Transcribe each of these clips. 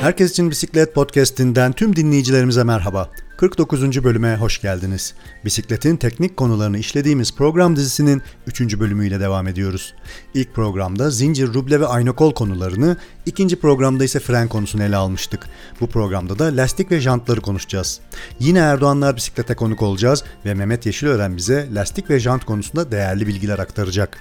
Herkes için Bisiklet Podcast'inden tüm dinleyicilerimize merhaba. 49. bölüme hoş geldiniz. Bisikletin teknik konularını işlediğimiz program dizisinin 3. bölümüyle devam ediyoruz. İlk programda zincir, ruble ve aynokol konularını, ikinci programda ise fren konusunu ele almıştık. Bu programda da lastik ve jantları konuşacağız. Yine Erdoğanlar bisiklete konuk olacağız ve Mehmet Yeşilören bize lastik ve jant konusunda değerli bilgiler aktaracak.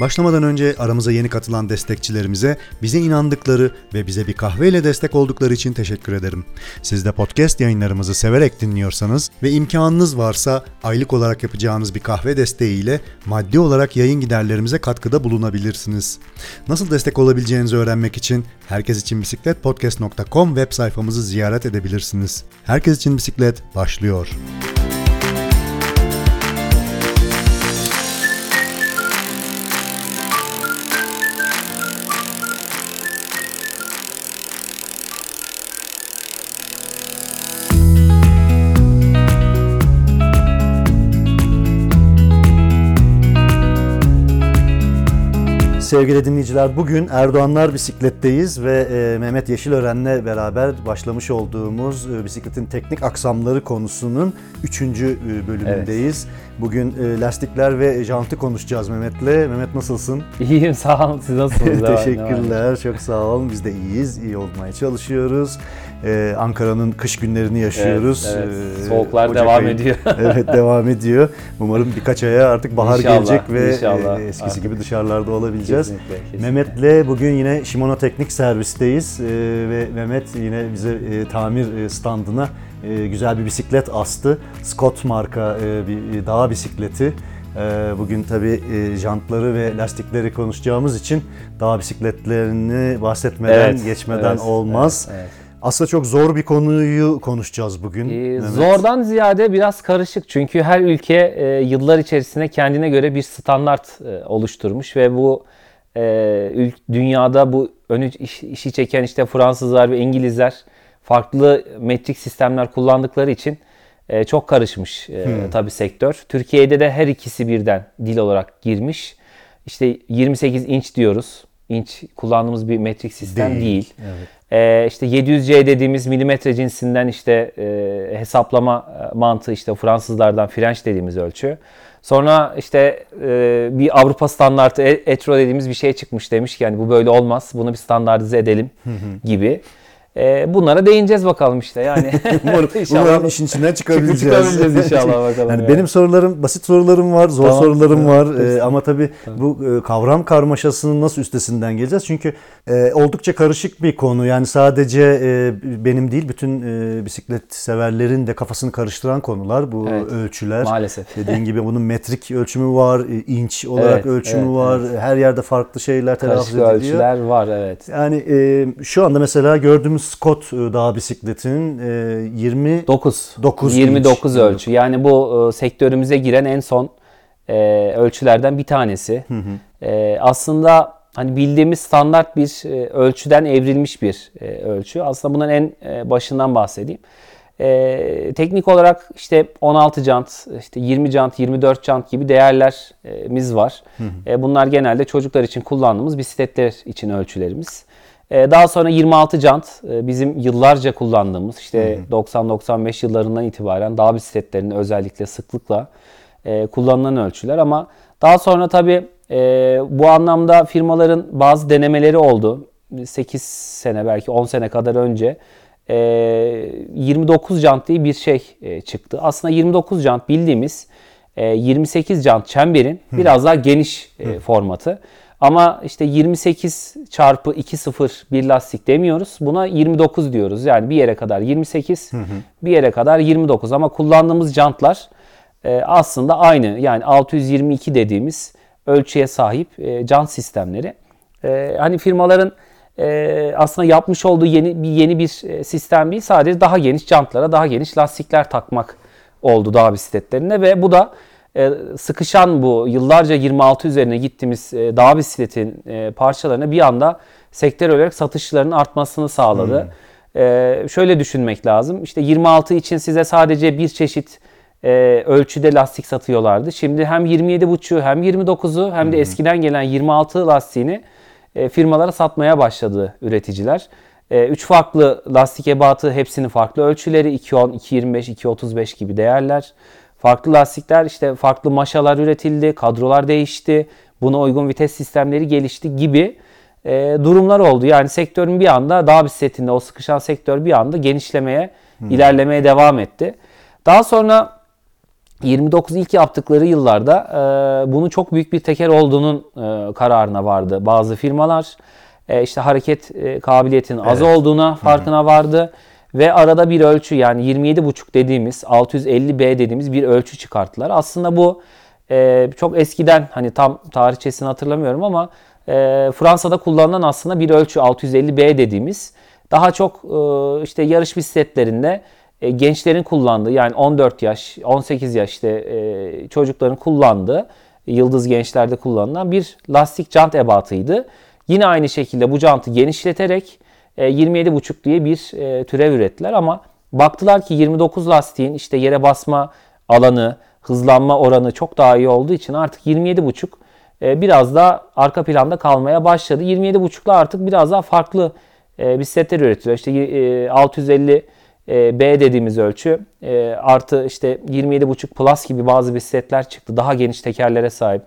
Başlamadan önce aramıza yeni katılan destekçilerimize bize inandıkları ve bize bir kahveyle destek oldukları için teşekkür ederim. Siz de podcast yayınlarımızı severek dinliyorsanız ve imkanınız varsa aylık olarak yapacağınız bir kahve desteğiyle maddi olarak yayın giderlerimize katkıda bulunabilirsiniz. Nasıl destek olabileceğinizi öğrenmek için Herkes için Bisiklet Podcast.com web sayfamızı ziyaret edebilirsiniz. Herkes için Bisiklet başlıyor. Sevgili dinleyiciler bugün Erdoğanlar bisikletteyiz ve e, Mehmet Yeşilören'le beraber başlamış olduğumuz e, bisikletin teknik aksamları konusunun 3. E, bölümündeyiz. Evet. Bugün e, lastikler ve jantı konuşacağız Mehmet'le. Mehmet nasılsın? İyiyim sağ olun. Siz nasılsınız? Teşekkürler. Çok sağ olun. Biz de iyiyiz. İyi olmaya çalışıyoruz. Ee, Ankara'nın kış günlerini yaşıyoruz. Evet, evet. Soğuklar ee, devam ayı, ediyor. evet devam ediyor. Umarım birkaç aya artık bahar inşallah, gelecek ve inşallah. E, eskisi artık. gibi dışarılarda olabileceğiz. Kesinlikle, kesinlikle. Mehmet'le bugün yine Shimano Teknik Servis'teyiz ee, ve Mehmet yine bize e, tamir e, standına e, güzel bir bisiklet astı. Scott marka e, bir dağ bisikleti. E, bugün tabi e, jantları ve lastikleri konuşacağımız için dağ bisikletlerini bahsetmeden evet, geçmeden evet, olmaz. Evet, evet. Aslında çok zor bir konuyu konuşacağız bugün. Ee, Zordan ziyade biraz karışık çünkü her ülke e, yıllar içerisinde kendine göre bir standart e, oluşturmuş ve bu e, dünyada bu önü iş, işi çeken işte Fransızlar ve İngilizler farklı metrik sistemler kullandıkları için e, çok karışmış e, hmm. tabii sektör. Türkiye'de de her ikisi birden dil olarak girmiş. İşte 28 inç diyoruz. İnç kullandığımız bir metrik sistem değil. değil. Evet. E, işte 700C dediğimiz milimetre cinsinden işte e, hesaplama e, mantığı işte Fransızlardan French dediğimiz ölçü. Sonra işte e, bir Avrupa standartı etro dediğimiz bir şey çıkmış demiş ki yani bu böyle olmaz. Bunu bir standartize edelim gibi. E, bunlara değineceğiz bakalım işte yani. umarım, umarım işin içinden çıkabileceğiz. çıkabileceğiz inşallah bakalım. Yani, yani benim sorularım, basit sorularım var, zor tamam, sorularım var. Ee, ama tabii tamam. bu e, kavram karmaşasının nasıl üstesinden geleceğiz? Çünkü e, oldukça karışık bir konu. Yani sadece e, benim değil, bütün e, bisiklet severlerin de kafasını karıştıran konular bu evet, ölçüler. Maalesef. Dediğin gibi bunun metrik ölçümü var, e, inç olarak evet, ölçümü evet, var. Evet. Her yerde farklı şeyler telaffuz ediliyor. ölçüler var evet. Yani e, şu anda mesela gördüğümüz Scott e, dağ bisikletinin 29 9 29 inç. ölçü. Yani bu e, sektörümüze giren en son e, ölçülerden bir tanesi. Hı hı. aslında hani bildiğimiz standart bir ölçüden evrilmiş bir ölçü. Aslında bunun en başından bahsedeyim. E, teknik olarak işte 16 jant, işte 20 jant, 24 jant gibi değerlerimiz var. Hı hı. E, bunlar genelde çocuklar için kullandığımız bisikletler için ölçülerimiz. Ee, daha sonra 26 jant e, bizim yıllarca kullandığımız işte 90-95 yıllarından itibaren dağ bisikletlerinde özellikle sıklıkla e, kullanılan ölçüler ama daha sonra tabi e, bu anlamda firmaların bazı denemeleri oldu. 8 sene belki 10 sene kadar önce 29 jant diye bir şey çıktı. Aslında 29 jant bildiğimiz 28 jant çemberin biraz daha geniş formatı. Ama işte 28 çarpı 2.0 bir lastik demiyoruz. Buna 29 diyoruz. Yani bir yere kadar 28, hı hı. bir yere kadar 29. Ama kullandığımız jantlar e, aslında aynı. Yani 622 dediğimiz ölçüye sahip e, jant sistemleri. E, hani firmaların e, aslında yapmış olduğu yeni bir yeni bir e, sistem değil. Sadece daha geniş jantlara daha geniş lastikler takmak oldu dağ bisikletlerine ve bu da sıkışan bu yıllarca 26 üzerine gittiğimiz e, dağ bisikletin e, parçalarına bir anda sektör olarak satışların artmasını sağladı. Hmm. Şöyle düşünmek lazım. İşte 26 için size sadece bir çeşit ölçüde lastik satıyorlardı. Şimdi hem 27.5'u hem 29'u hem de eskiden gelen 26 lastiğini firmalara satmaya başladı üreticiler. E, üç farklı lastik ebatı hepsinin farklı ölçüleri 2.10, 2.25, 2.35 gibi değerler. Farklı lastikler işte farklı maşalar üretildi, kadrolar değişti, buna uygun vites sistemleri gelişti gibi e, durumlar oldu. Yani sektörün bir anda dağ bisikletinde o sıkışan sektör bir anda genişlemeye, hmm. ilerlemeye devam etti. Daha sonra 29 ilk yaptıkları yıllarda e, bunun çok büyük bir teker olduğunun e, kararına vardı bazı firmalar. E, işte hareket e, kabiliyetinin evet. az olduğuna farkına Hı-hı. vardı ve arada bir ölçü yani 27,5 dediğimiz 650B dediğimiz bir ölçü çıkarttılar. Aslında bu e, çok eskiden hani tam tarihçesini hatırlamıyorum ama e, Fransa'da kullanılan aslında bir ölçü 650B dediğimiz daha çok e, işte yarış bisikletlerinde e, gençlerin kullandığı yani 14 yaş, 18 yaş işte e, çocukların kullandığı yıldız gençlerde kullanılan bir lastik jant ebatıydı. Yine aynı şekilde bu jantı genişleterek 27,5 diye bir e, türev ürettiler ama baktılar ki 29 lastiğin işte yere basma alanı, hızlanma oranı çok daha iyi olduğu için artık 27,5 e, biraz daha arka planda kalmaya başladı. 27,5'la artık biraz daha farklı e, bisikletler üretiliyor. İşte e, 650 e, B dediğimiz ölçü e, artı işte 27.5 Plus gibi bazı bisikletler çıktı. Daha geniş tekerlere sahip.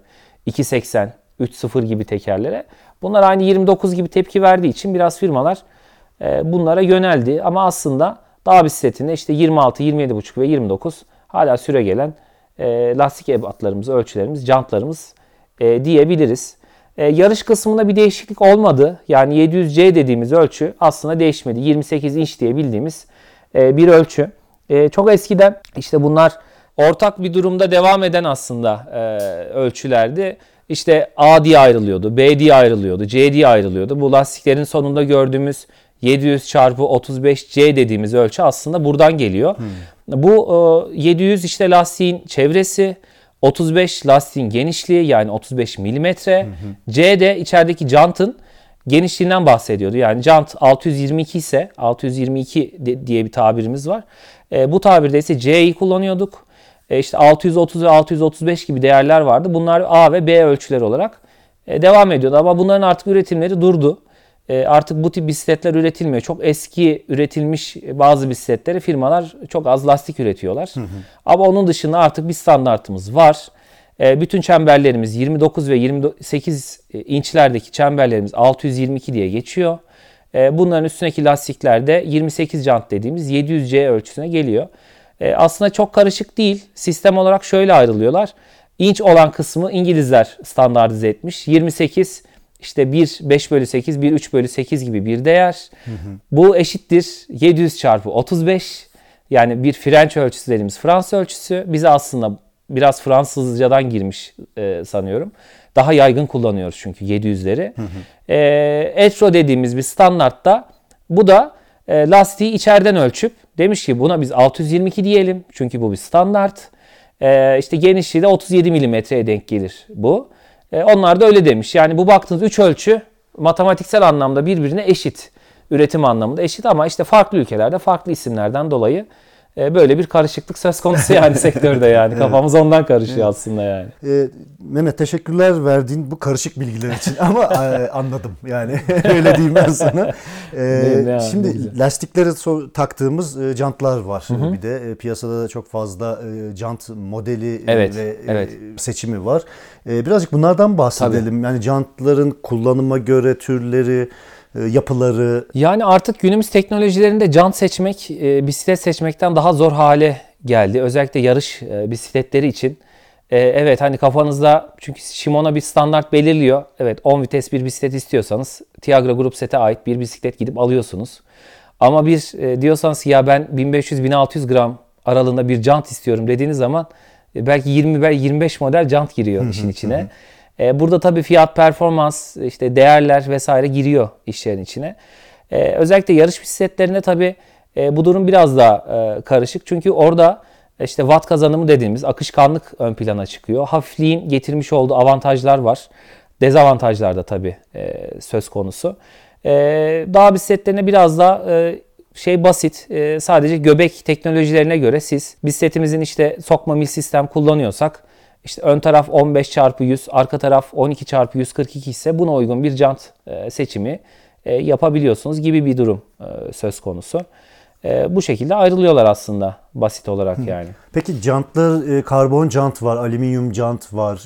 2.80, 3.0 gibi tekerlere. Bunlar aynı 29 gibi tepki verdiği için biraz firmalar e, bunlara yöneldi. Ama aslında dağ bisikletinde işte 26, 27.5 ve 29 hala süre gelen lastik ebatlarımız, ölçülerimiz, jantlarımız diyebiliriz. yarış kısmında bir değişiklik olmadı. Yani 700C dediğimiz ölçü aslında değişmedi. 28 inç diye bildiğimiz e, bir ölçü. E, çok eskiden işte bunlar ortak bir durumda devam eden aslında e, ölçülerdi. İşte A diye ayrılıyordu, B diye ayrılıyordu, C diye ayrılıyordu. Bu lastiklerin sonunda gördüğümüz 700 çarpı 35C dediğimiz ölçü aslında buradan geliyor. Hmm. Bu 700 işte lastiğin çevresi, 35 lastiğin genişliği yani 35 milimetre. C de içerideki jantın genişliğinden bahsediyordu. Yani jant 622 ise 622 diye bir tabirimiz var. E, bu tabirde ise C'yi kullanıyorduk. E, işte 630 ve 635 gibi değerler vardı. Bunlar A ve B ölçüleri olarak e, devam ediyordu. Ama bunların artık üretimleri durdu. E, artık bu tip bisikletler üretilmiyor. Çok eski üretilmiş bazı bisikletleri firmalar çok az lastik üretiyorlar. Hı hı. Ama onun dışında artık bir standartımız var. E, bütün çemberlerimiz 29 ve 28 e, inçlerdeki çemberlerimiz 622 diye geçiyor. Bunların üstündeki lastikler de 28 jant dediğimiz 700C ölçüsüne geliyor. Aslında çok karışık değil. Sistem olarak şöyle ayrılıyorlar. İnç olan kısmı İngilizler standartize etmiş. 28 işte 1 5 bölü 8, 1 3 bölü 8 gibi bir değer. Hı hı. Bu eşittir 700 çarpı 35. Yani bir French ölçüsü dediğimiz Fransız ölçüsü. Bize aslında biraz Fransızcadan girmiş e, sanıyorum. Daha yaygın kullanıyoruz çünkü 700'leri. Hı hı. E, Etro dediğimiz bir standartta bu da e, lastiği içeriden ölçüp demiş ki buna biz 622 diyelim çünkü bu bir standart. E, işte genişliği de 37 milimetreye denk gelir bu. E, onlar da öyle demiş. Yani bu baktığınız 3 ölçü matematiksel anlamda birbirine eşit. Üretim anlamında eşit ama işte farklı ülkelerde farklı isimlerden dolayı e, böyle bir karışıklık söz konusu yani sektörde yani. Kafamız ondan karışıyor evet. aslında yani. E, Mehmet teşekkürler verdiğin bu karışık bilgiler için ama e, anladım yani öyle diyeyim ben sana. E, şimdi lastiklere so- taktığımız e, jantlar var hı hı. bir de e, piyasada da çok fazla e, jant modeli e, evet, ve evet. E, seçimi var. E, birazcık bunlardan bahsedelim. Tabii. Yani jantların kullanıma göre türleri yapıları. Yani artık günümüz teknolojilerinde jant seçmek e, bisiklet seçmekten daha zor hale geldi. Özellikle yarış e, bisikletleri için. Evet hani kafanızda çünkü Shimano bir standart belirliyor. Evet 10 vites bir bisiklet istiyorsanız Tiagra Grup Set'e ait bir bisiklet gidip alıyorsunuz. Ama bir diyorsanız ya ben 1500-1600 gram aralığında bir jant istiyorum dediğiniz zaman belki 20 25 model jant giriyor işin içine. E, burada tabii fiyat, performans, işte değerler vesaire giriyor işlerin içine. E, özellikle yarış bisikletlerinde tabii e, bu durum biraz daha karışık. Çünkü orada işte watt kazanımı dediğimiz akışkanlık ön plana çıkıyor. Hafifliğin getirmiş olduğu avantajlar var. Dezavantajlar da tabii söz konusu. Dağ bisikletlerine biraz daha şey basit. Sadece göbek teknolojilerine göre siz bisikletimizin işte sokma mil sistem kullanıyorsak işte ön taraf 15 çarpı 100, arka taraf 12 çarpı 142 ise buna uygun bir jant e, seçimi e, yapabiliyorsunuz gibi bir durum e, söz konusu. Bu şekilde ayrılıyorlar aslında basit olarak yani. Peki jantlar karbon jant var, alüminyum jant var.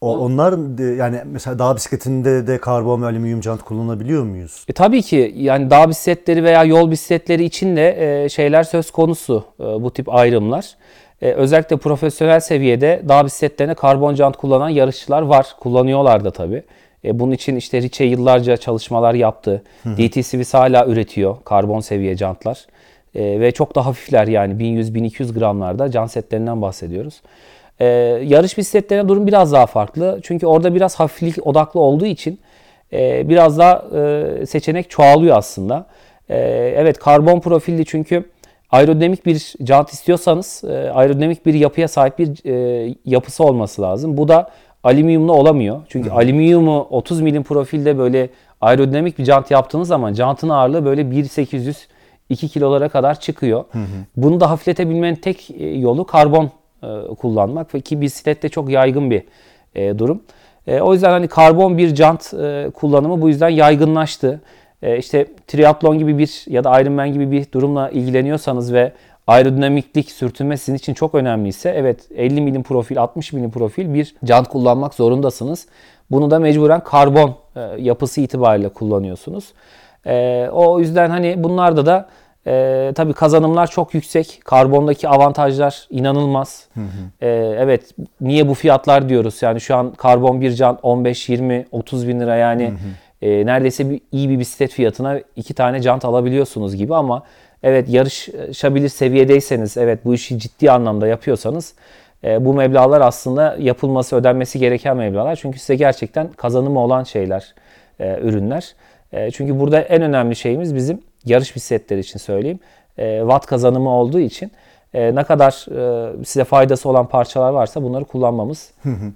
Onlar yani mesela dağ bisikletinde de karbon ve alüminyum jant kullanabiliyor muyuz? E, tabii ki yani dağ bisikletleri veya yol bisikletleri için de şeyler söz konusu bu tip ayrımlar. E, özellikle profesyonel seviyede dağ bisikletlerine karbon jant kullanan yarışçılar var. Kullanıyorlar da tabii. E, bunun için işte Riche yıllarca çalışmalar yaptı. DT Swiss hala üretiyor karbon seviye jantlar. E, ve çok da hafifler yani 1100-1200 gramlarda jant setlerinden bahsediyoruz. E, yarış bisikletlerine durum biraz daha farklı. Çünkü orada biraz hafiflik odaklı olduğu için e, biraz daha e, seçenek çoğalıyor aslında. E, evet karbon profilli çünkü aerodinamik bir jant istiyorsanız e, aerodinamik bir yapıya sahip bir e, yapısı olması lazım. Bu da alüminyumlu olamıyor. Çünkü alüminyumu 30 milim profilde böyle aerodinamik bir jant yaptığınız zaman jantın ağırlığı böyle 1800 2 kilolara kadar çıkıyor. Bunu da hafifletebilmenin tek e, yolu karbon e, kullanmak ve ki bisiklette çok yaygın bir e, durum. E, o yüzden hani karbon bir jant e, kullanımı bu yüzden yaygınlaştı. E, işte triatlon gibi bir ya da Ironman gibi bir durumla ilgileniyorsanız ve aerodinamiklik sürtünme sizin için çok önemliyse evet 50 milim profil 60 milim profil bir jant kullanmak zorundasınız. Bunu da mecburen karbon e, yapısı itibariyle kullanıyorsunuz. E, o yüzden hani bunlarda da e, tabii kazanımlar çok yüksek. Karbondaki avantajlar inanılmaz. Hı hı. E, evet niye bu fiyatlar diyoruz? Yani şu an karbon bir can 15, 20, 30 bin lira yani hı hı. E, neredeyse bir, iyi bir bisiklet fiyatına iki tane jant alabiliyorsunuz gibi ama evet yarışabilir seviyedeyseniz evet bu işi ciddi anlamda yapıyorsanız e, bu meblalar aslında yapılması ödenmesi gereken meblalar. Çünkü size gerçekten kazanımı olan şeyler, e, ürünler. E, çünkü burada en önemli şeyimiz bizim yarış bisikletleri için söyleyeyim. E, watt kazanımı olduğu için e, ne kadar e, size faydası olan parçalar varsa bunları kullanmamız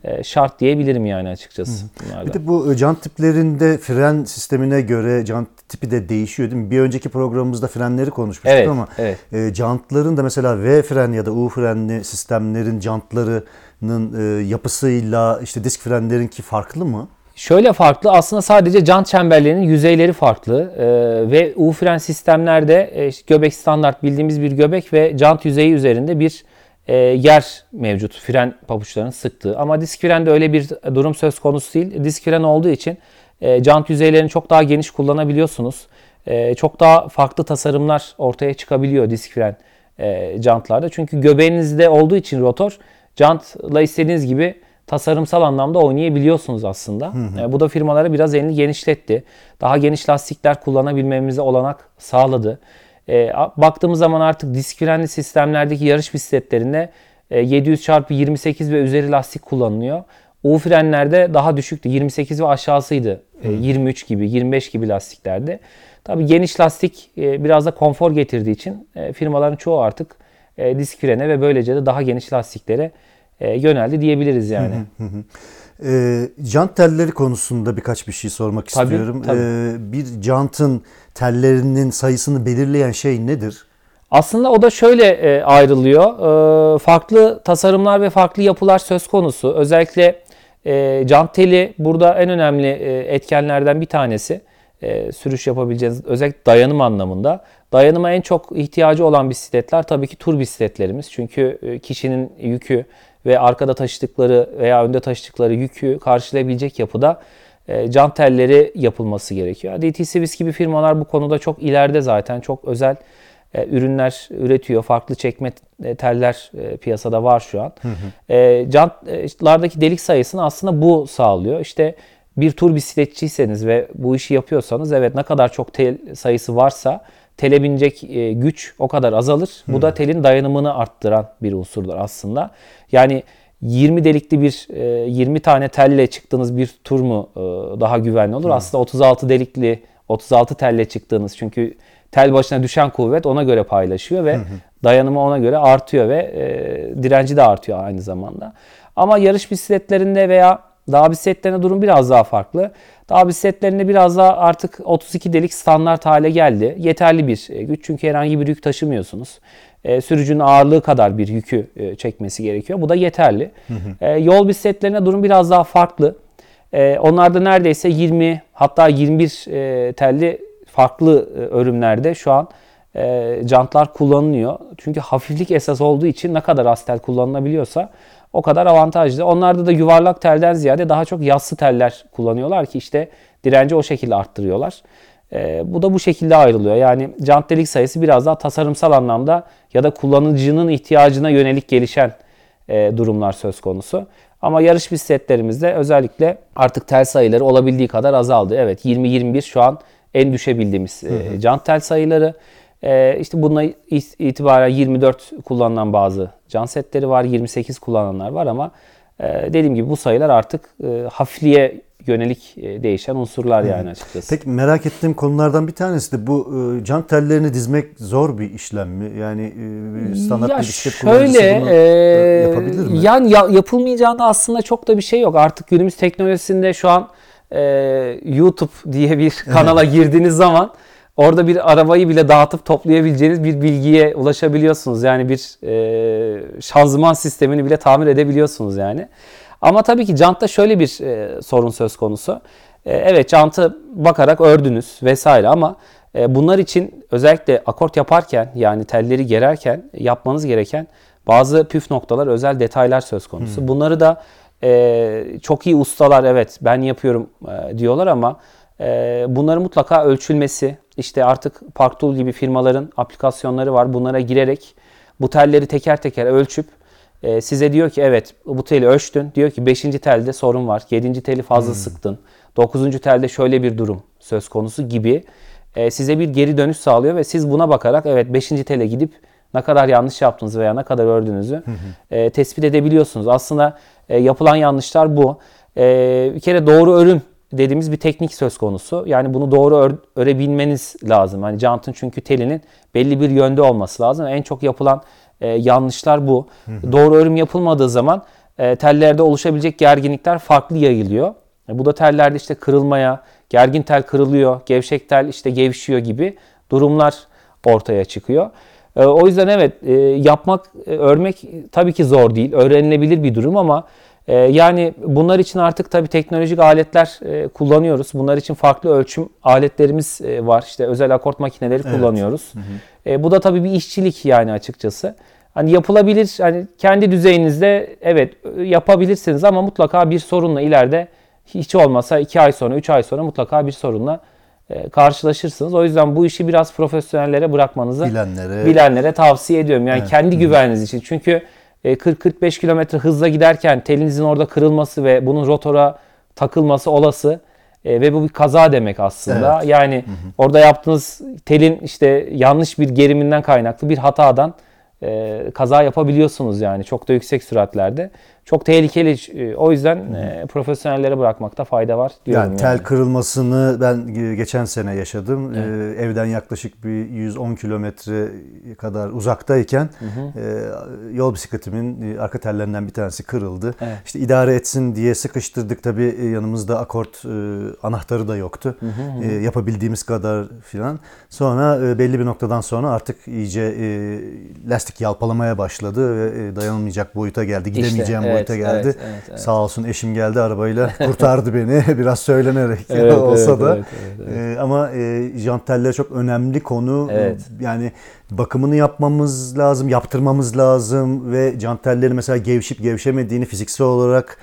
e, şart diyebilirim yani açıkçası. Bir de bu jant tiplerinde fren sistemine göre jant tipi de değişiyor değil mi? Bir önceki programımızda frenleri konuşmuştuk evet, ama evet. E, jantların da mesela V fren ya da U frenli sistemlerin jantlarının e, yapısıyla işte disk frenlerinki farklı mı? Şöyle farklı aslında sadece jant çemberlerinin yüzeyleri farklı ee, ve U fren sistemlerde e, işte göbek standart bildiğimiz bir göbek ve jant yüzeyi üzerinde bir e, yer mevcut fren pabuçlarının sıktığı. Ama disk frende öyle bir durum söz konusu değil. Disk fren olduğu için e, jant yüzeylerini çok daha geniş kullanabiliyorsunuz. E, çok daha farklı tasarımlar ortaya çıkabiliyor disk fren e, jantlarda. Çünkü göbeğinizde olduğu için rotor jantla istediğiniz gibi tasarımsal anlamda oynayabiliyorsunuz aslında. Hı hı. E, bu da firmalara biraz elini genişletti. Daha geniş lastikler kullanabilmemize olanak sağladı. E, baktığımız zaman artık disk frenli sistemlerdeki yarış bisikletlerinde e, 700 çarpı 28 ve üzeri lastik kullanılıyor. U frenlerde daha düşüktü. 28 ve aşağısıydı. E, 23 gibi, 25 gibi lastiklerde. Tabii geniş lastik e, biraz da konfor getirdiği için e, firmaların çoğu artık e, disk frene ve böylece de daha geniş lastiklere e, yöneldi diyebiliriz yani. Hı hı hı. E, jant telleri konusunda birkaç bir şey sormak tabii, istiyorum. Tabii. E, bir jantın tellerinin sayısını belirleyen şey nedir? Aslında o da şöyle e, ayrılıyor. E, farklı tasarımlar ve farklı yapılar söz konusu. Özellikle e, jant teli burada en önemli e, etkenlerden bir tanesi. E, sürüş yapabileceğiniz özellikle dayanım anlamında. Dayanıma en çok ihtiyacı olan bisikletler tabii ki tur bisikletlerimiz. Çünkü e, kişinin yükü ve arkada taşıdıkları veya önde taşıdıkları yükü karşılayabilecek yapıda e, can telleri yapılması gerekiyor. DT Swiss gibi firmalar bu konuda çok ileride zaten çok özel e, ürünler üretiyor. Farklı çekme e, teller piyasada var şu an. Hı hı. Jantlardaki delik sayısını aslında bu sağlıyor. İşte bir tur bisikletçiyseniz ve bu işi yapıyorsanız evet ne kadar çok tel sayısı varsa tele binecek e, güç o kadar azalır. Bu hmm. da telin dayanımını arttıran bir unsurdur aslında. Yani 20 delikli bir 20 e, tane telle çıktığınız bir tur mu e, daha güvenli olur? Hmm. Aslında 36 delikli 36 telle çıktığınız çünkü tel başına düşen kuvvet ona göre paylaşıyor ve hı dayanımı ona göre artıyor ve e, direnci de artıyor aynı zamanda. Ama yarış bisikletlerinde veya dağ bisikletlerinde durum biraz daha farklı. Dağ bisikletlerinde biraz daha artık 32 delik standart hale geldi. Yeterli bir e, güç çünkü herhangi bir yük taşımıyorsunuz. E, sürücünün ağırlığı kadar bir yükü e, çekmesi gerekiyor. Bu da yeterli. Hı hı. E, yol bisikletlerinde durum biraz daha farklı. E, onlarda neredeyse 20 hatta 21 e, telli farklı e, örümlerde şu an e, jantlar kullanılıyor. Çünkü hafiflik esas olduğu için ne kadar az tel kullanılabiliyorsa o kadar avantajlı. Onlarda da yuvarlak telden ziyade daha çok yassı teller kullanıyorlar ki işte direnci o şekilde arttırıyorlar. E, bu da bu şekilde ayrılıyor. Yani jant delik sayısı biraz daha tasarımsal anlamda ya da kullanıcının ihtiyacına yönelik gelişen e, durumlar söz konusu. Ama yarış bisikletlerimizde özellikle artık tel sayıları olabildiği kadar azaldı. Evet 20-21 şu an en düşebildiğimiz e, jant tel sayıları. E, işte bununla itibaren 24 kullanılan bazı jant setleri var, 28 kullananlar var ama e, dediğim gibi bu sayılar artık e, hafifliğe yönelik e, değişen unsurlar yani açıkçası. Peki merak ettiğim konulardan bir tanesi de bu e, jant tellerini dizmek zor bir işlem mi? Yani e, standart Ya bir bisiklet kullanıcısı bunu e, yapabilir mi? Yani ya, yapılmayacağında aslında çok da bir şey yok. Artık günümüz teknolojisinde şu an e, YouTube diye bir kanala girdiğiniz zaman orada bir arabayı bile dağıtıp toplayabileceğiniz bir bilgiye ulaşabiliyorsunuz. Yani bir e, şanzıman sistemini bile tamir edebiliyorsunuz yani. Ama tabii ki jantta şöyle bir e, sorun söz konusu. E, evet jantı bakarak ördünüz vesaire ama e, bunlar için özellikle akort yaparken yani telleri gererken yapmanız gereken bazı püf noktalar, özel detaylar söz konusu. Bunları da e, çok iyi ustalar evet ben yapıyorum e, diyorlar ama bunların mutlaka ölçülmesi, işte artık Parktool gibi firmaların aplikasyonları var. Bunlara girerek bu telleri teker teker ölçüp e, size diyor ki evet bu teli ölçtün. Diyor ki 5. telde sorun var. 7. teli fazla sıktın. 9. telde şöyle bir durum söz konusu gibi e, size bir geri dönüş sağlıyor ve siz buna bakarak evet 5. tele gidip ne kadar yanlış yaptınız veya ne kadar ördüğünüzü e, tespit edebiliyorsunuz. Aslında e, yapılan yanlışlar bu. E, bir kere doğru örüm dediğimiz bir teknik söz konusu. Yani bunu doğru ör, örebilmeniz lazım. Hani jantın çünkü telinin belli bir yönde olması lazım. En çok yapılan e, yanlışlar bu. Doğru örüm yapılmadığı zaman e, tellerde oluşabilecek gerginlikler farklı yayılıyor. E, bu da tellerde işte kırılmaya, gergin tel kırılıyor, gevşek tel işte gevşiyor gibi durumlar ortaya çıkıyor. E, o yüzden evet e, yapmak, e, örmek tabii ki zor değil. Öğrenilebilir bir durum ama e, yani bunlar için artık tabii teknolojik aletler e, kullanıyoruz. Bunlar için farklı ölçüm aletlerimiz e, var. İşte özel akort makineleri kullanıyoruz. E, bu da tabii bir işçilik yani açıkçası. Hani yapılabilir, hani kendi düzeyinizde evet yapabilirsiniz ama mutlaka bir sorunla ileride hiç olmasa 2 ay sonra, 3 ay sonra mutlaka bir sorunla karşılaşırsınız. O yüzden bu işi biraz profesyonellere bırakmanızı Bilenlere. bilenlere tavsiye ediyorum. Yani kendi güveniniz için. Çünkü 40-45 kilometre hızla giderken telinizin orada kırılması ve bunun rotora takılması olası E, ve bu bir kaza demek aslında. Yani orada yaptığınız telin işte yanlış bir geriminden kaynaklı bir hatadan e, kaza yapabiliyorsunuz yani çok da yüksek süratlerde. Çok tehlikeli. E, O yüzden e, profesyonellere bırakmakta fayda var diyorum. Yani tel kırılmasını ben e, geçen sene yaşadım. Ee, evden yaklaşık bir 110 kilometre kadar uzaktayken e, yol bisikletimin e, arka tellerinden bir tanesi kırıldı. Evet. İşte idare etsin diye sıkıştırdık. Tabii e, yanımızda akort e, anahtarı da yoktu. E, yapabildiğimiz kadar filan. Sonra e, belli bir noktadan sonra artık iyice e, lastik yalpalamaya başladı ve e, dayanılmayacak boyuta geldi. Gidemeyeceğim evet, boyuta geldi. evet, evet, evet. Sağ olsun eşim geldi arabayla kurtardı beni biraz söylenerek Evet, olsa evet, da. evet, evet, Ee, ama e, jant telleri çok önemli konu. Evet. Yani bakımını yapmamız lazım, yaptırmamız lazım ve jant telleri mesela gevşip gevşemediğini fiziksel olarak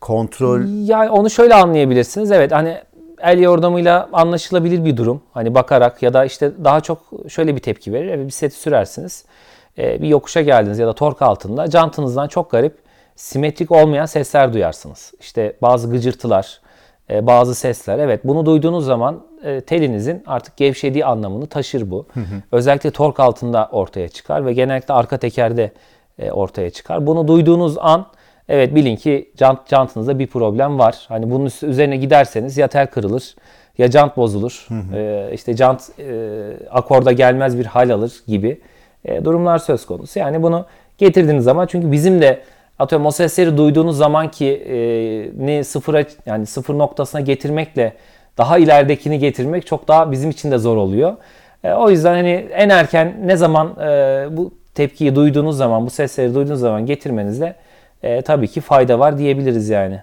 kontrol Yani onu şöyle anlayabilirsiniz. Evet hani el yordamıyla anlaşılabilir bir durum. Hani bakarak ya da işte daha çok şöyle bir tepki verir. Evet, bir seti sürersiniz. Ee, bir yokuşa geldiniz ya da tork altında jantınızdan çok garip simetrik olmayan sesler duyarsınız. İşte bazı gıcırtılar, e, bazı sesler. Evet bunu duyduğunuz zaman e, telinizin artık gevşediği anlamını taşır bu. Özellikle tork altında ortaya çıkar ve genellikle arka tekerde e, ortaya çıkar. Bunu duyduğunuz an evet bilin ki jant, jantınızda bir problem var. Hani bunun üzerine giderseniz ya tel kırılır ya jant bozulur. E, işte jant e, akorda gelmez bir hal alır gibi e, durumlar söz konusu. Yani bunu getirdiğiniz zaman çünkü bizim de atıyorum o sesleri duyduğunuz zaman ki e, ne sıfıra yani sıfır noktasına getirmekle daha ileridekini getirmek çok daha bizim için de zor oluyor. E, o yüzden hani en erken ne zaman e, bu tepkiyi duyduğunuz zaman, bu sesleri duyduğunuz zaman getirmenizde e, tabii ki fayda var diyebiliriz yani.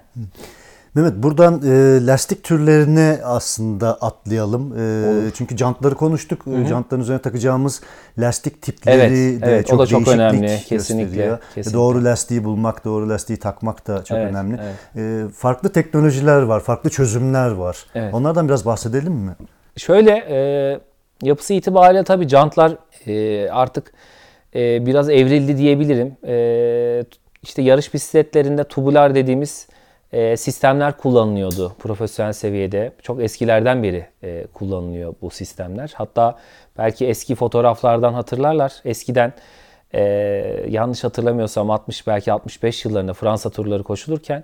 Mehmet buradan e, lastik türlerine aslında atlayalım. E, çünkü jantları konuştuk. Hı-hı. Jantların üzerine takacağımız lastik tipleri evet, de evet, çok o da çok önemli. Kesinlikle, gösteriyor. kesinlikle. Doğru lastiği bulmak, doğru lastiği takmak da çok evet, önemli. Evet. E, farklı teknolojiler var, farklı çözümler var. Evet. Onlardan biraz bahsedelim mi? Şöyle e, yapısı itibariyle tabii jantlar e, artık e, biraz evrildi diyebilirim. E, işte yarış bisikletlerinde tubular dediğimiz e, sistemler kullanılıyordu profesyonel seviyede. Çok eskilerden beri e, kullanılıyor bu sistemler. Hatta belki eski fotoğraflardan hatırlarlar. Eskiden e, yanlış hatırlamıyorsam 60 belki 65 yıllarında Fransa turları koşulurken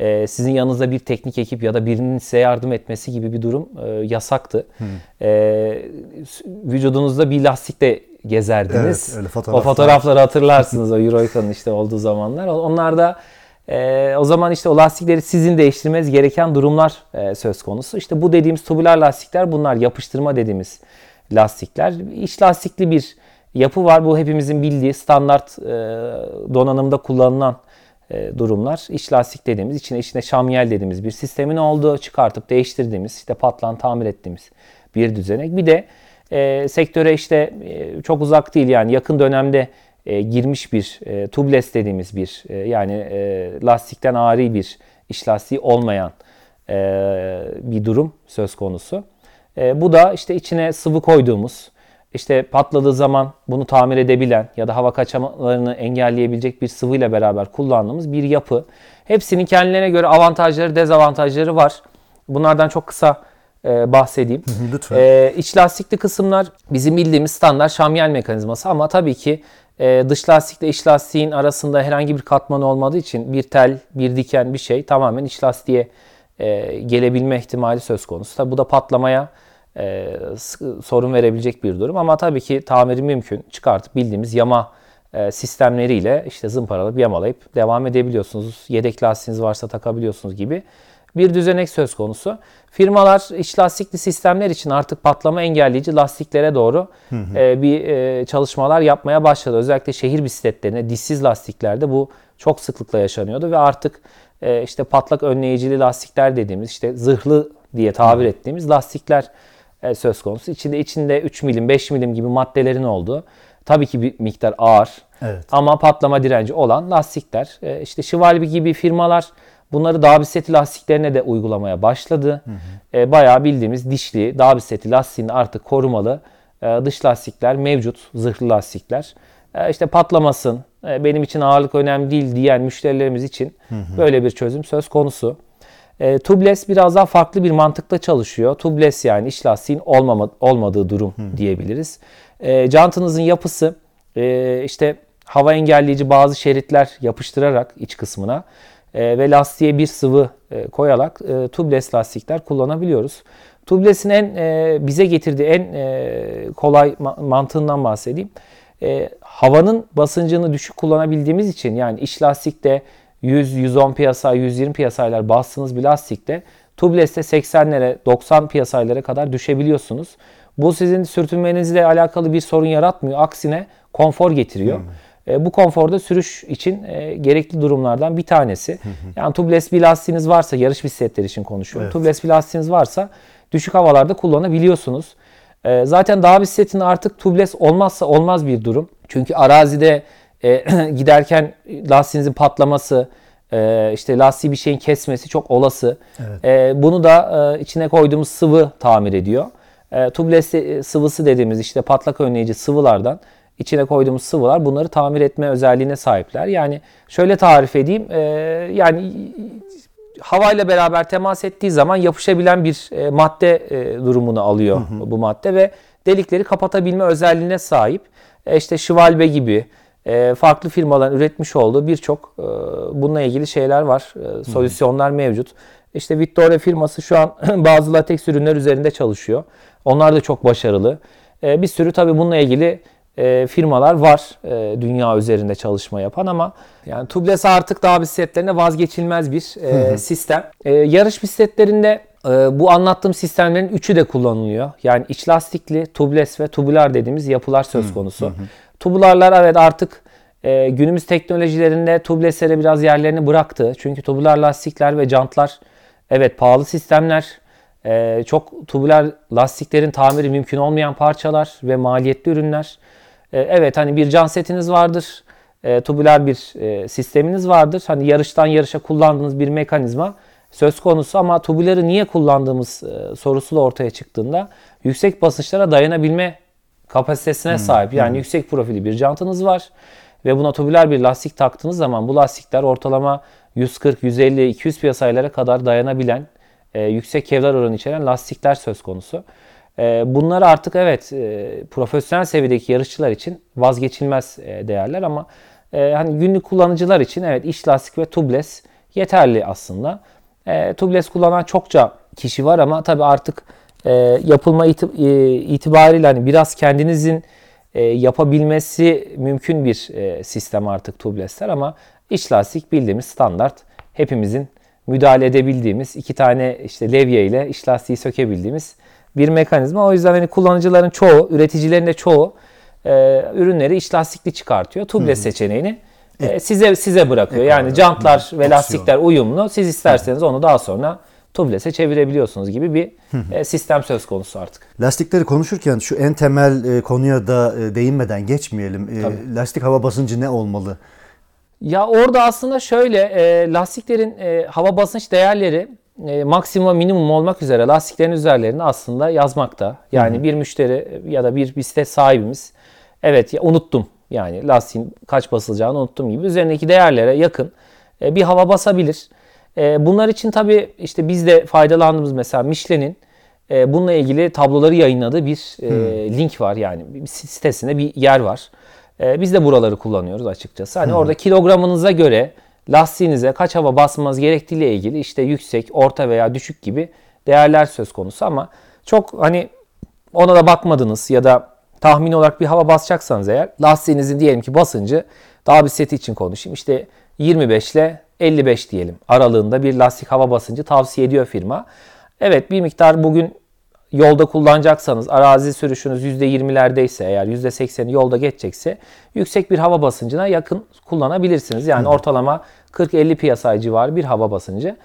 e, sizin yanınızda bir teknik ekip ya da birinin size yardım etmesi gibi bir durum e, yasaktı. Hmm. E, vücudunuzda bir lastikle gezerdiniz. Evet, öyle fotoğraflar. O fotoğrafları hatırlarsınız o Euroica'nın işte olduğu zamanlar. Onlar da e, o zaman işte o lastikleri sizin değiştirmeniz gereken durumlar e, söz konusu. İşte bu dediğimiz tubular lastikler bunlar yapıştırma dediğimiz lastikler. İç lastikli bir yapı var. Bu hepimizin bildiği standart e, donanımda kullanılan e, durumlar. İç lastik dediğimiz, içine içine şamyel dediğimiz bir sistemin olduğu çıkartıp değiştirdiğimiz, işte patlan tamir ettiğimiz bir düzenek. Bir de e, sektöre işte e, çok uzak değil yani yakın dönemde e, girmiş bir e, tubeless dediğimiz bir e, yani e, lastikten ari bir iç lastiği olmayan e, bir durum söz konusu. E, bu da işte içine sıvı koyduğumuz işte patladığı zaman bunu tamir edebilen ya da hava kaçamalarını engelleyebilecek bir sıvıyla beraber kullandığımız bir yapı. Hepsinin kendilerine göre avantajları, dezavantajları var. Bunlardan çok kısa e, bahsedeyim. Lütfen. E, iç lastikli kısımlar bizim bildiğimiz standart şamyel mekanizması ama tabii ki e, dış lastikle iç lastiğin arasında herhangi bir katman olmadığı için bir tel, bir diken bir şey tamamen iç lastiğe e, gelebilme ihtimali söz konusu. Tabii bu da patlamaya e, sorun verebilecek bir durum ama tabii ki tamiri mümkün. Çıkartıp bildiğimiz yama e, sistemleriyle işte zımparalayıp yamalayıp devam edebiliyorsunuz. Yedek lastiğiniz varsa takabiliyorsunuz gibi bir düzenek söz konusu. Firmalar iç lastikli sistemler için artık patlama engelleyici lastiklere doğru hı hı. E, bir e, çalışmalar yapmaya başladı. Özellikle şehir bisikletlerine dişsiz lastiklerde bu çok sıklıkla yaşanıyordu ve artık e, işte patlak önleyicili lastikler dediğimiz işte zırhlı diye tabir ettiğimiz lastikler e, söz konusu. İçinde içinde 3 milim 5 milim gibi maddelerin olduğu tabii ki bir miktar ağır evet. ama patlama direnci olan lastikler. E, işte Şivalbi gibi firmalar bunları dağ bisikleti lastiklerine de uygulamaya başladı. Hı hı. E, bayağı bildiğimiz dişli dağ bisikleti lastiğini artık korumalı dış lastikler mevcut. Zırhlı lastikler. İşte patlamasın, benim için ağırlık önemli değil diyen müşterilerimiz için hı hı. böyle bir çözüm söz konusu. E, tubeless biraz daha farklı bir mantıkla çalışıyor. Tubeless yani iç lastiğin olmama, olmadığı durum Hı. diyebiliriz. E, jantınızın yapısı e, işte hava engelleyici bazı şeritler yapıştırarak iç kısmına e, ve lastiğe bir sıvı e, koyarak e, tubeless lastikler kullanabiliyoruz. Tubeless'in en e, bize getirdiği en e, kolay mantığından bahsedeyim. Havanın basıncını düşük kullanabildiğimiz için yani iç lastikte 100-110 piyasa, 120 piyasaylar bastığınız bir lastikte tubeless'te 80'lere, 90 piyasaylara kadar düşebiliyorsunuz. Bu sizin sürtünmenizle alakalı bir sorun yaratmıyor. Aksine konfor getiriyor. Hmm. E, bu konforda sürüş için e, gerekli durumlardan bir tanesi. Hı Yani tubeless bir lastiğiniz varsa, yarış bisikletleri için konuşuyorum. Evet. Tubeless bir lastiğiniz varsa düşük havalarda kullanabiliyorsunuz. E, zaten dağ bisikletinde artık tubeless olmazsa olmaz bir durum. Çünkü arazide e, giderken lastiğinizin patlaması, e, işte lastiği bir şeyin kesmesi çok olası. Evet. E, bunu da e, içine koyduğumuz sıvı tamir ediyor. E, tubeless sıvısı dediğimiz işte patlak önleyici sıvılardan içine koyduğumuz sıvılar bunları tamir etme özelliğine sahipler. Yani şöyle tarif edeyim. E, yani havayla beraber temas ettiği zaman yapışabilen bir e, madde e, durumunu alıyor hı hı. bu madde ve delikleri kapatabilme özelliğine sahip. E, işte Schwalbe gibi e, farklı firmaların üretmiş olduğu birçok e, bununla ilgili şeyler var. E, solüsyonlar mevcut. İşte Vittoria firması şu an bazı lateks ürünler üzerinde çalışıyor. Onlar da çok başarılı. Bir sürü tabii bununla ilgili firmalar var dünya üzerinde çalışma yapan ama yani tubeless artık daha bisikletlerine vazgeçilmez bir sistem. Yarış bisikletlerinde bu anlattığım sistemlerin üçü de kullanılıyor. Yani iç lastikli, tubeless ve tubular dediğimiz yapılar söz konusu. Hı hı. Tubularlar evet artık e, günümüz teknolojilerinde tubelesslere biraz yerlerini bıraktı. Çünkü tubular lastikler ve jantlar Evet pahalı sistemler, e, çok tubular lastiklerin tamiri mümkün olmayan parçalar ve maliyetli ürünler. E, evet hani bir can setiniz vardır, e, tubular bir e, sisteminiz vardır. Hani yarıştan yarışa kullandığınız bir mekanizma söz konusu ama tubuları niye kullandığımız e, sorusu da ortaya çıktığında yüksek basınçlara dayanabilme kapasitesine sahip. Yani yüksek profili bir jantınız var ve buna tubular bir lastik taktığınız zaman bu lastikler ortalama 140, 150, 200 piyasalara kadar dayanabilen e, yüksek kevlar oranı içeren lastikler söz konusu. E, bunlar artık evet e, profesyonel seviyedeki yarışçılar için vazgeçilmez e, değerler ama e, hani günlük kullanıcılar için evet iç lastik ve tubeless yeterli aslında. E, tubeless kullanan çokça kişi var ama tabii artık yapılma iti- itibariyle hani biraz kendinizin yapabilmesi mümkün bir sistem artık tubeless'ler ama iç lastik bildiğimiz standart hepimizin müdahale edebildiğimiz iki tane işte levye ile iç lastiği sökebildiğimiz bir mekanizma. O yüzden hani kullanıcıların çoğu, üreticilerin de çoğu e, ürünleri iç lastikli çıkartıyor. Tubeless seçeneğini e, size size bırakıyor. Ek yani jantlar hı, ve opsiyon. lastikler uyumlu. Siz isterseniz onu daha sonra tubeless'e çevirebiliyorsunuz gibi bir e, sistem söz konusu artık. Lastikleri konuşurken şu en temel e, konuya da e, değinmeden geçmeyelim. E, lastik hava basıncı ne olmalı? Ya orada aslında şöyle e, lastiklerin e, hava basınç değerleri e, maksimum minimum olmak üzere lastiklerin üzerlerinde aslında yazmakta. Yani bir müşteri ya da bir bisiklet sahibimiz evet ya unuttum yani lastiğin kaç basılacağını unuttum gibi üzerindeki değerlere yakın e, bir hava basabilir. E, bunlar için tabii işte biz de faydalandığımız mesela Michelin'in e, bununla ilgili tabloları yayınladığı bir e, link var yani bir sitesinde bir yer var. E, biz de buraları kullanıyoruz açıkçası. Hani orada kilogramınıza göre lastiğinize kaç hava basmanız gerektiğiyle ilgili işte yüksek, orta veya düşük gibi değerler söz konusu ama çok hani ona da bakmadınız ya da tahmin olarak bir hava basacaksanız eğer lastiğinizin diyelim ki basıncı daha bir seti için konuşayım. İşte 25 ile 55 diyelim aralığında bir lastik hava basıncı tavsiye ediyor firma. Evet bir miktar bugün yolda kullanacaksanız arazi sürüşünüz %20'lerdeyse eğer %80'i yolda geçecekse yüksek bir hava basıncına yakın kullanabilirsiniz. Yani ortalama 40-50 psi civarı bir hava basıncı.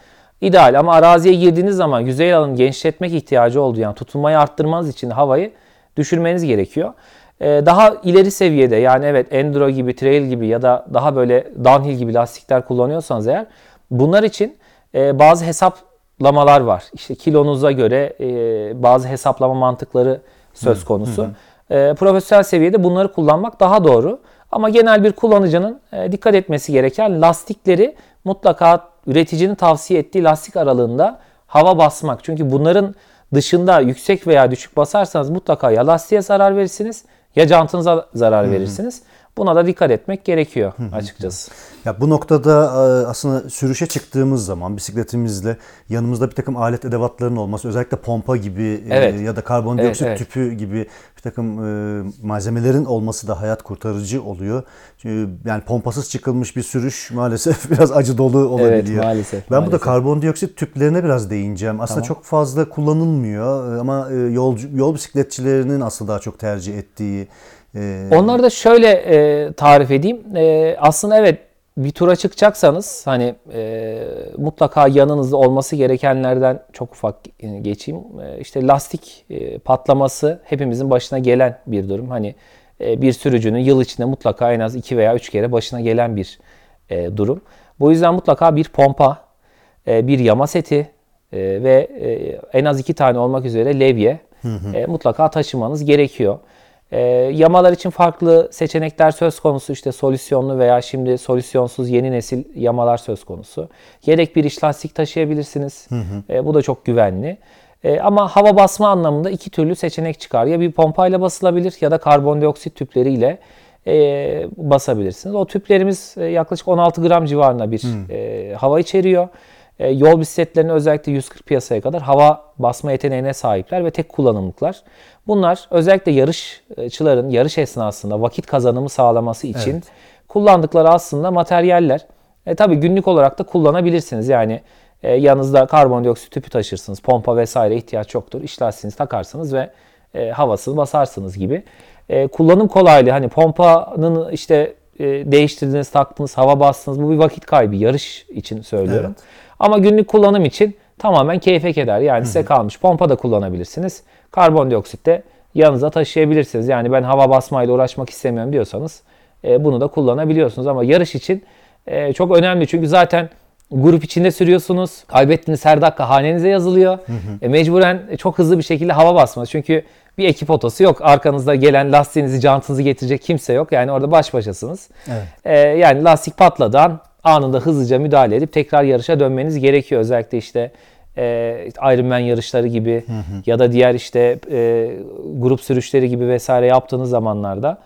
İdeal ama araziye girdiğiniz zaman yüzey alanı genişletmek ihtiyacı olduğu yani tutunmayı arttırmanız için havayı düşürmeniz gerekiyor. Ee, daha ileri seviyede yani evet enduro gibi, trail gibi ya da daha böyle downhill gibi lastikler kullanıyorsanız eğer bunlar için e, bazı hesaplamalar var. İşte kilonuza göre e, bazı hesaplama mantıkları söz konusu. E, profesyonel seviyede bunları kullanmak daha doğru. Ama genel bir kullanıcının e, dikkat etmesi gereken lastikleri mutlaka üreticinin tavsiye ettiği lastik aralığında hava basmak. Çünkü bunların dışında yüksek veya düşük basarsanız mutlaka ya lastiğe zarar verirsiniz ya jantınıza zarar verirsiniz. Buna da dikkat etmek gerekiyor açıkçası. Ya bu noktada e, aslında sürüşe çıktığımız zaman bisikletimizle yanımızda bir takım alet edevatların olması, özellikle pompa gibi e, Evet. ya da karbondioksit Evet, evet. tüpü gibi bir takım e, malzemelerin olması da hayat kurtarıcı oluyor. Yani pompasız çıkılmış bir sürüş maalesef biraz acı dolu olabiliyor. maalesef, Ben burada maalesef. karbondioksit tüplerine biraz değineceğim. Aslında çok fazla kullanılmıyor ama yolcu, yol bisikletçilerinin aslında daha çok tercih ettiği e, Onları da şöyle e, tarif edeyim. E, aslında evet bir tura çıkacaksanız hani e, mutlaka yanınızda olması gerekenlerden çok ufak e, geçeyim. E, işte lastik e, patlaması hepimizin başına gelen bir durum. Hani e, bir sürücünün yıl içinde mutlaka en az 2 veya 3 kere başına gelen bir e, durum. Bu yüzden mutlaka bir pompa, e, bir yama seti e, ve e, en az 2 tane olmak üzere levye e, mutlaka taşımanız gerekiyor. E, yamalar için farklı seçenekler söz konusu. İşte solüsyonlu veya şimdi solüsyonsuz yeni nesil yamalar söz konusu. Yedek bir iç lastik taşıyabilirsiniz. E, bu da çok güvenli. E, ama hava basma anlamında iki türlü seçenek çıkar. Ya bir pompayla basılabilir ya da karbondioksit tüpleriyle e, basabilirsiniz. O tüplerimiz e, yaklaşık 16 gram civarında bir e, hava içeriyor. E, yol bisikletlerinin özellikle 140 piyasaya kadar hava basma yeteneğine sahipler ve tek kullanımlıklar. Bunlar özellikle yarışçıların yarış esnasında vakit kazanımı sağlaması için Evet. kullandıkları aslında materyaller. E, tabii günlük olarak da kullanabilirsiniz. Yani e, yanınızda karbondioksit tüpü taşırsınız. Pompa vesaire ihtiyaç yoktur. İç lastiğinizi takarsınız ve e, havasını basarsınız gibi. E, kullanım kolaylığı hani pompanın işte e, değiştirdiniz, taktınız, hava bastınız. Bu bir vakit kaybı. Yarış için söylüyorum. Evet. Ama günlük kullanım için tamamen keyfe keder. Yani size kalmış. Pompa da kullanabilirsiniz. Karbondioksit de yanınıza taşıyabilirsiniz. Yani ben hava basmayla uğraşmak istemiyorum diyorsanız e, bunu da kullanabiliyorsunuz. Ama yarış için e, çok önemli. Çünkü zaten grup içinde sürüyorsunuz. Kaybettiğiniz her dakika hanenize yazılıyor. E, mecburen çok hızlı bir şekilde hava basmanız. Çünkü bir ekip otosu yok. Arkanızda gelen lastiğinizi, jantınızı getirecek kimse yok. Yani orada baş başasınız. Evet. E, yani lastik patladan anında hızlıca müdahale edip tekrar yarışa dönmeniz gerekiyor. Özellikle işte e, Ironman yarışları gibi ya da diğer işte e, grup sürüşleri gibi vesaire yaptığınız zamanlarda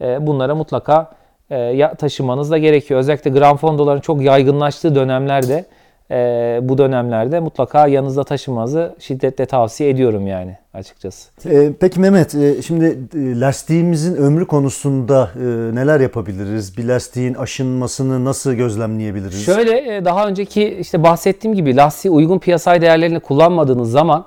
e, bunlara mutlaka e, taşımanız da gerekiyor. Özellikle Grand Fondo'ların çok yaygınlaştığı dönemlerde e, bu dönemlerde mutlaka yanınızda taşımanızı şiddetle tavsiye ediyorum yani açıkçası. Ee, peki Mehmet, e, şimdi e, lastiğimizin ömrü konusunda e, neler yapabiliriz? Bir lastiğin aşınmasını nasıl gözlemleyebiliriz? Şöyle e, daha önceki işte bahsettiğim gibi lastiği uygun piyasay değerlerini kullanmadığınız zaman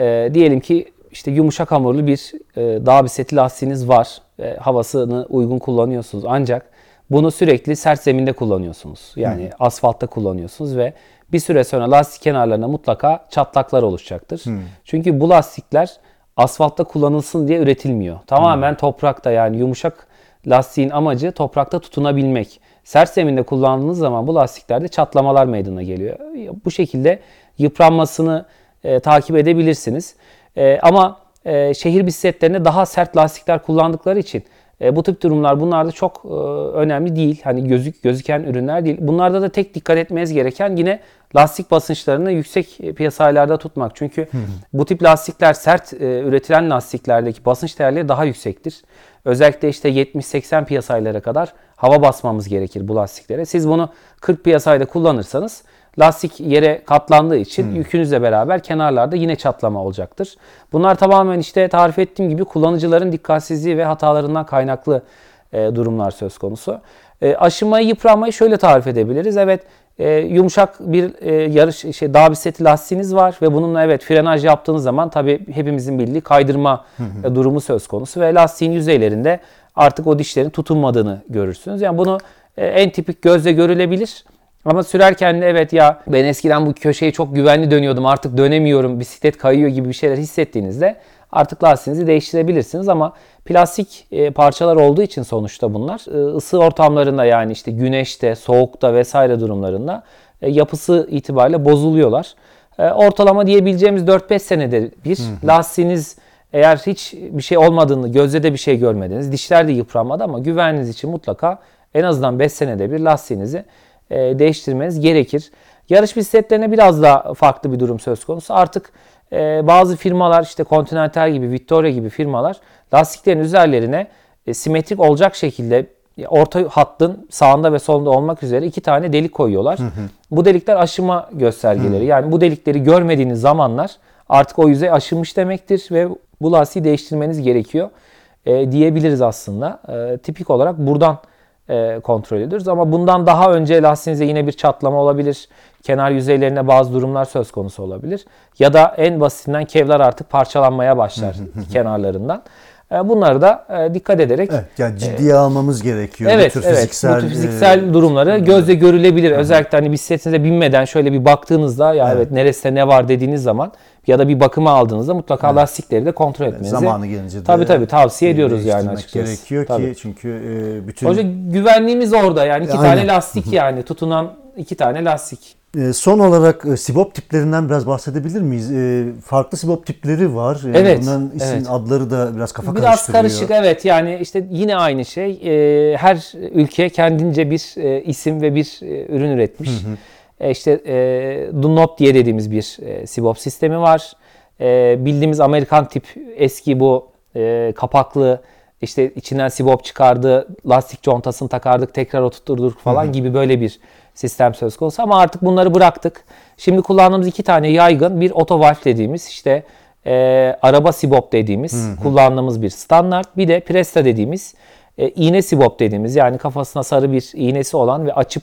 e, diyelim ki işte yumuşak hamurlu bir e, dağ bisikleti lastiğiniz var. E, havasını uygun kullanıyorsunuz ancak bunu sürekli sert zeminde kullanıyorsunuz. Yani asfaltta kullanıyorsunuz ve bir süre sonra lastik kenarlarına mutlaka çatlaklar oluşacaktır. Çünkü bu lastikler asfaltta kullanılsın diye üretilmiyor. Tamamen toprakta yani yumuşak lastiğin amacı toprakta tutunabilmek. Sert zeminde kullandığınız zaman bu lastiklerde çatlamalar meydana geliyor. Bu şekilde yıpranmasını e, takip edebilirsiniz. E, ama e, şehir bisikletlerinde daha sert lastikler kullandıkları için e, bu tip durumlar bunlarda çok e, önemli değil. Hani gözük gözüken ürünler değil. Bunlarda da tek dikkat etmeniz gereken yine lastik basınçlarını yüksek piyasalarda tutmak. Çünkü bu tip lastikler sert e, üretilen lastiklerdeki basınç değerleri daha yüksektir. Özellikle işte 70-80 piyasaylara kadar hava basmamız gerekir bu lastiklere. Siz bunu 40 piyasayda kullanırsanız lastik yere katlandığı için yükünüzle beraber kenarlarda yine çatlama olacaktır. Bunlar tamamen işte tarif ettiğim gibi kullanıcıların dikkatsizliği ve hatalarından kaynaklı e, durumlar söz konusu. E, aşınmayı, yıpranmayı şöyle tarif edebiliriz. Evet, e, yumuşak bir e, yarış şey dağ bisikleti lastiğiniz var ve bununla evet frenaj yaptığınız zaman tabii hepimizin bildiği kaydırma e, durumu söz konusu ve lastiğin yüzeylerinde artık o dişlerin tutunmadığını görürsünüz. Yani bunu e, en tipik gözle görülebilir. Ama sürerken de evet ya ben eskiden bu köşeyi çok güvenli dönüyordum artık dönemiyorum bisiklet kayıyor gibi bir şeyler hissettiğinizde artık lastiğinizi değiştirebilirsiniz ama plastik e, parçalar olduğu için sonuçta bunlar e, ısı ortamlarında yani işte güneşte, soğukta vesaire durumlarında e, yapısı itibariyle bozuluyorlar. E, ortalama diyebileceğimiz 4-5 senede bir lastiğiniz eğer hiç bir şey olmadığını, gözde de bir şey görmediniz, dişler de yıpranmadı ama güvenliğiniz için mutlaka en azından 5 senede bir lastiğinizi e, değiştirmeniz gerekir. Yarış bisikletlerine biraz daha farklı bir durum söz konusu. Artık e, bazı firmalar işte Continental gibi, Victoria gibi firmalar lastiklerin üzerlerine e, simetrik olacak şekilde orta hattın sağında ve solunda olmak üzere iki tane delik koyuyorlar. Bu delikler aşıma göstergeleri. Yani bu delikleri görmediğiniz zamanlar artık o yüzey aşınmış demektir ve bu lastiği değiştirmeniz gerekiyor e, diyebiliriz aslında. E, tipik olarak buradan e, kontrol ediyoruz. Ama bundan daha önce lastiğinizde yine bir çatlama olabilir. Kenar yüzeylerine bazı durumlar söz konusu olabilir. Ya da en basitinden kevlar artık parçalanmaya başlar kenarlarından. E, bunları da e, dikkat ederek Evet, yani ciddiye almamız gerekiyor. Evet, bu tür evet. fiziksel, bu tür fiziksel durumları gözle görülebilir. Özellikle hani bisikletinize binmeden şöyle bir baktığınızda ya evet, neresinde ne var dediğiniz zaman ya da bir bakıma aldığınızda mutlaka lastikleri de kontrol etmenizi zamanı gelince de tabii tabii tavsiye ediyoruz yani açıkçası. gerekiyor Tabii. ki çünkü e, bütün Hoca güvenliğimiz orada yani iki Aynen. tane lastik yani tutunan iki tane lastik. E, Son olarak e, sibop tiplerinden biraz bahsedebilir miyiz? Farklı sibop tipleri var. Evet, Bunların isim evet. adları da biraz kafa Biraz karıştırıyor. karışık evet yani işte yine aynı şey. Her ülke kendince bir isim ve bir ürün üretmiş. E, işte e, Dunlop diye dediğimiz bir e, sibop sistemi var. E, bildiğimiz Amerikan tip eski bu e, kapaklı işte içinden sibop çıkardı, lastik contasını takardık, tekrar oturturduk falan gibi böyle bir sistem söz konusu. Ama artık bunları bıraktık. Şimdi kullandığımız iki tane yaygın bir otovalf dediğimiz işte e, araba sibop dediğimiz kullandığımız bir standart. Bir de Presta dediğimiz e, iğne sibop dediğimiz yani kafasına sarı bir iğnesi olan ve açıp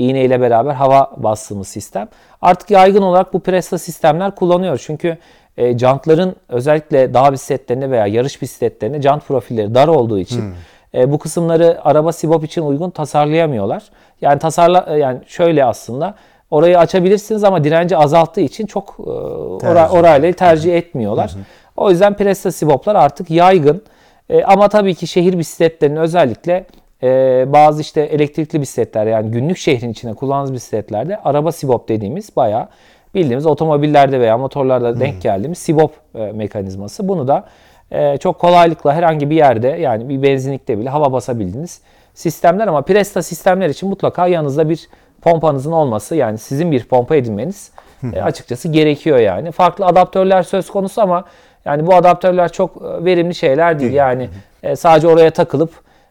iğne ile beraber hava bastığımız sistem. Artık yaygın olarak bu Presta sistemler kullanıyor. Çünkü e, jantların özellikle dağ bisikletlerinde veya yarış bisikletlerinde jant profilleri dar olduğu için e, bu kısımları araba sibop için uygun tasarlayamıyorlar. Yani tasarla yani şöyle aslında orayı açabilirsiniz ama direnci azalttığı için çok e, ora, orayla tercih etmiyorlar. O yüzden Presta Sibop'lar artık yaygın. E, ama tabii ki şehir bisikletlerinin özellikle e, bazı işte elektrikli bisikletler yani günlük şehrin içine kullandığınız bisikletlerde araba Sibop dediğimiz bayağı bildiğimiz otomobillerde veya motorlarda denk geldiğimiz Sibop e, mekanizması. Bunu da e, çok kolaylıkla herhangi bir yerde yani bir benzinlikte bile hava basabildiğiniz sistemler ama Presta sistemler için mutlaka yanınızda bir pompanızın olması yani sizin bir pompa edinmeniz e, açıkçası gerekiyor yani. Farklı adaptörler söz konusu ama yani bu adaptörler çok e, verimli şeyler değil. Yani e, sadece oraya takılıp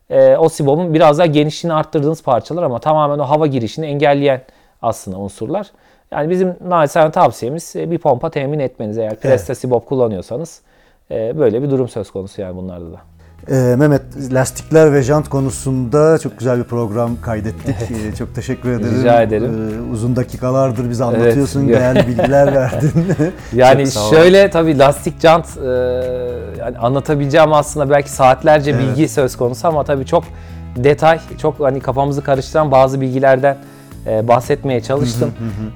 e, o sibobun biraz daha genişliğini arttırdığınız parçalar ama tamamen o hava girişini engelleyen aslında unsurlar. Yani bizim naçizane tavsiyemiz e, bir pompa temin etmeniz eğer Presta Sibop kullanıyorsanız e, böyle bir durum söz konusu yani bunlarda da. Ee, Mehmet lastikler ve jant konusunda çok güzel bir program kaydettik. Ee, çok teşekkür ederim. Rica ederim. Ee, uzun dakikalardır bize anlatıyorsun, Evet. değerli bilgiler verdin. Yani şöyle tabii lastik jant e, yani anlatabileceğim aslında belki saatlerce Evet. bilgi söz konusu ama tabii çok detay, çok hani kafamızı karıştıran bazı bilgilerden e, bahsetmeye çalıştım.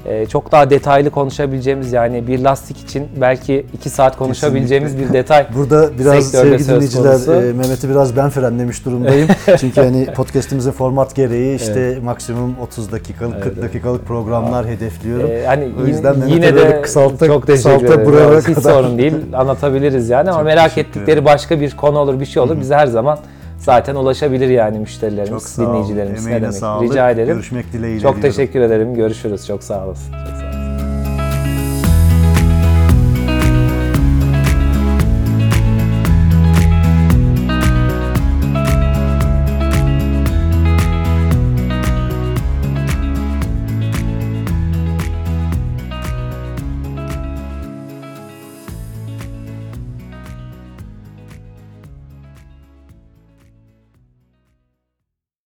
E, çok daha detaylı konuşabileceğimiz yani bir lastik için belki iki saat konuşabileceğimiz bir detay. Burada biraz sevgili dinleyiciler e, Mehmet'i biraz ben frenlemiş durumdayım. Çünkü hani podcast'imizin format gereği işte maksimum 30 dakikalık 40 dakikalık programlar hedefliyorum. E, hani O yüzden yine, yine de kısalta- çok kısalta buralara Hiç kadar. sorun değil. Anlatabiliriz yani ama Çok merak ettikleri ederim. başka bir konu olur, bir şey olur. Bize her zaman zaten ulaşabilir yani müşterilerimiz, Çok dinleyicilerimiz. Ne Emeğine demek? sağlık. Rica ederim. Görüşmek dileğiyle Çok diyorum. teşekkür ederim. Görüşürüz. Çok sağ olasın. Çok sağ olun.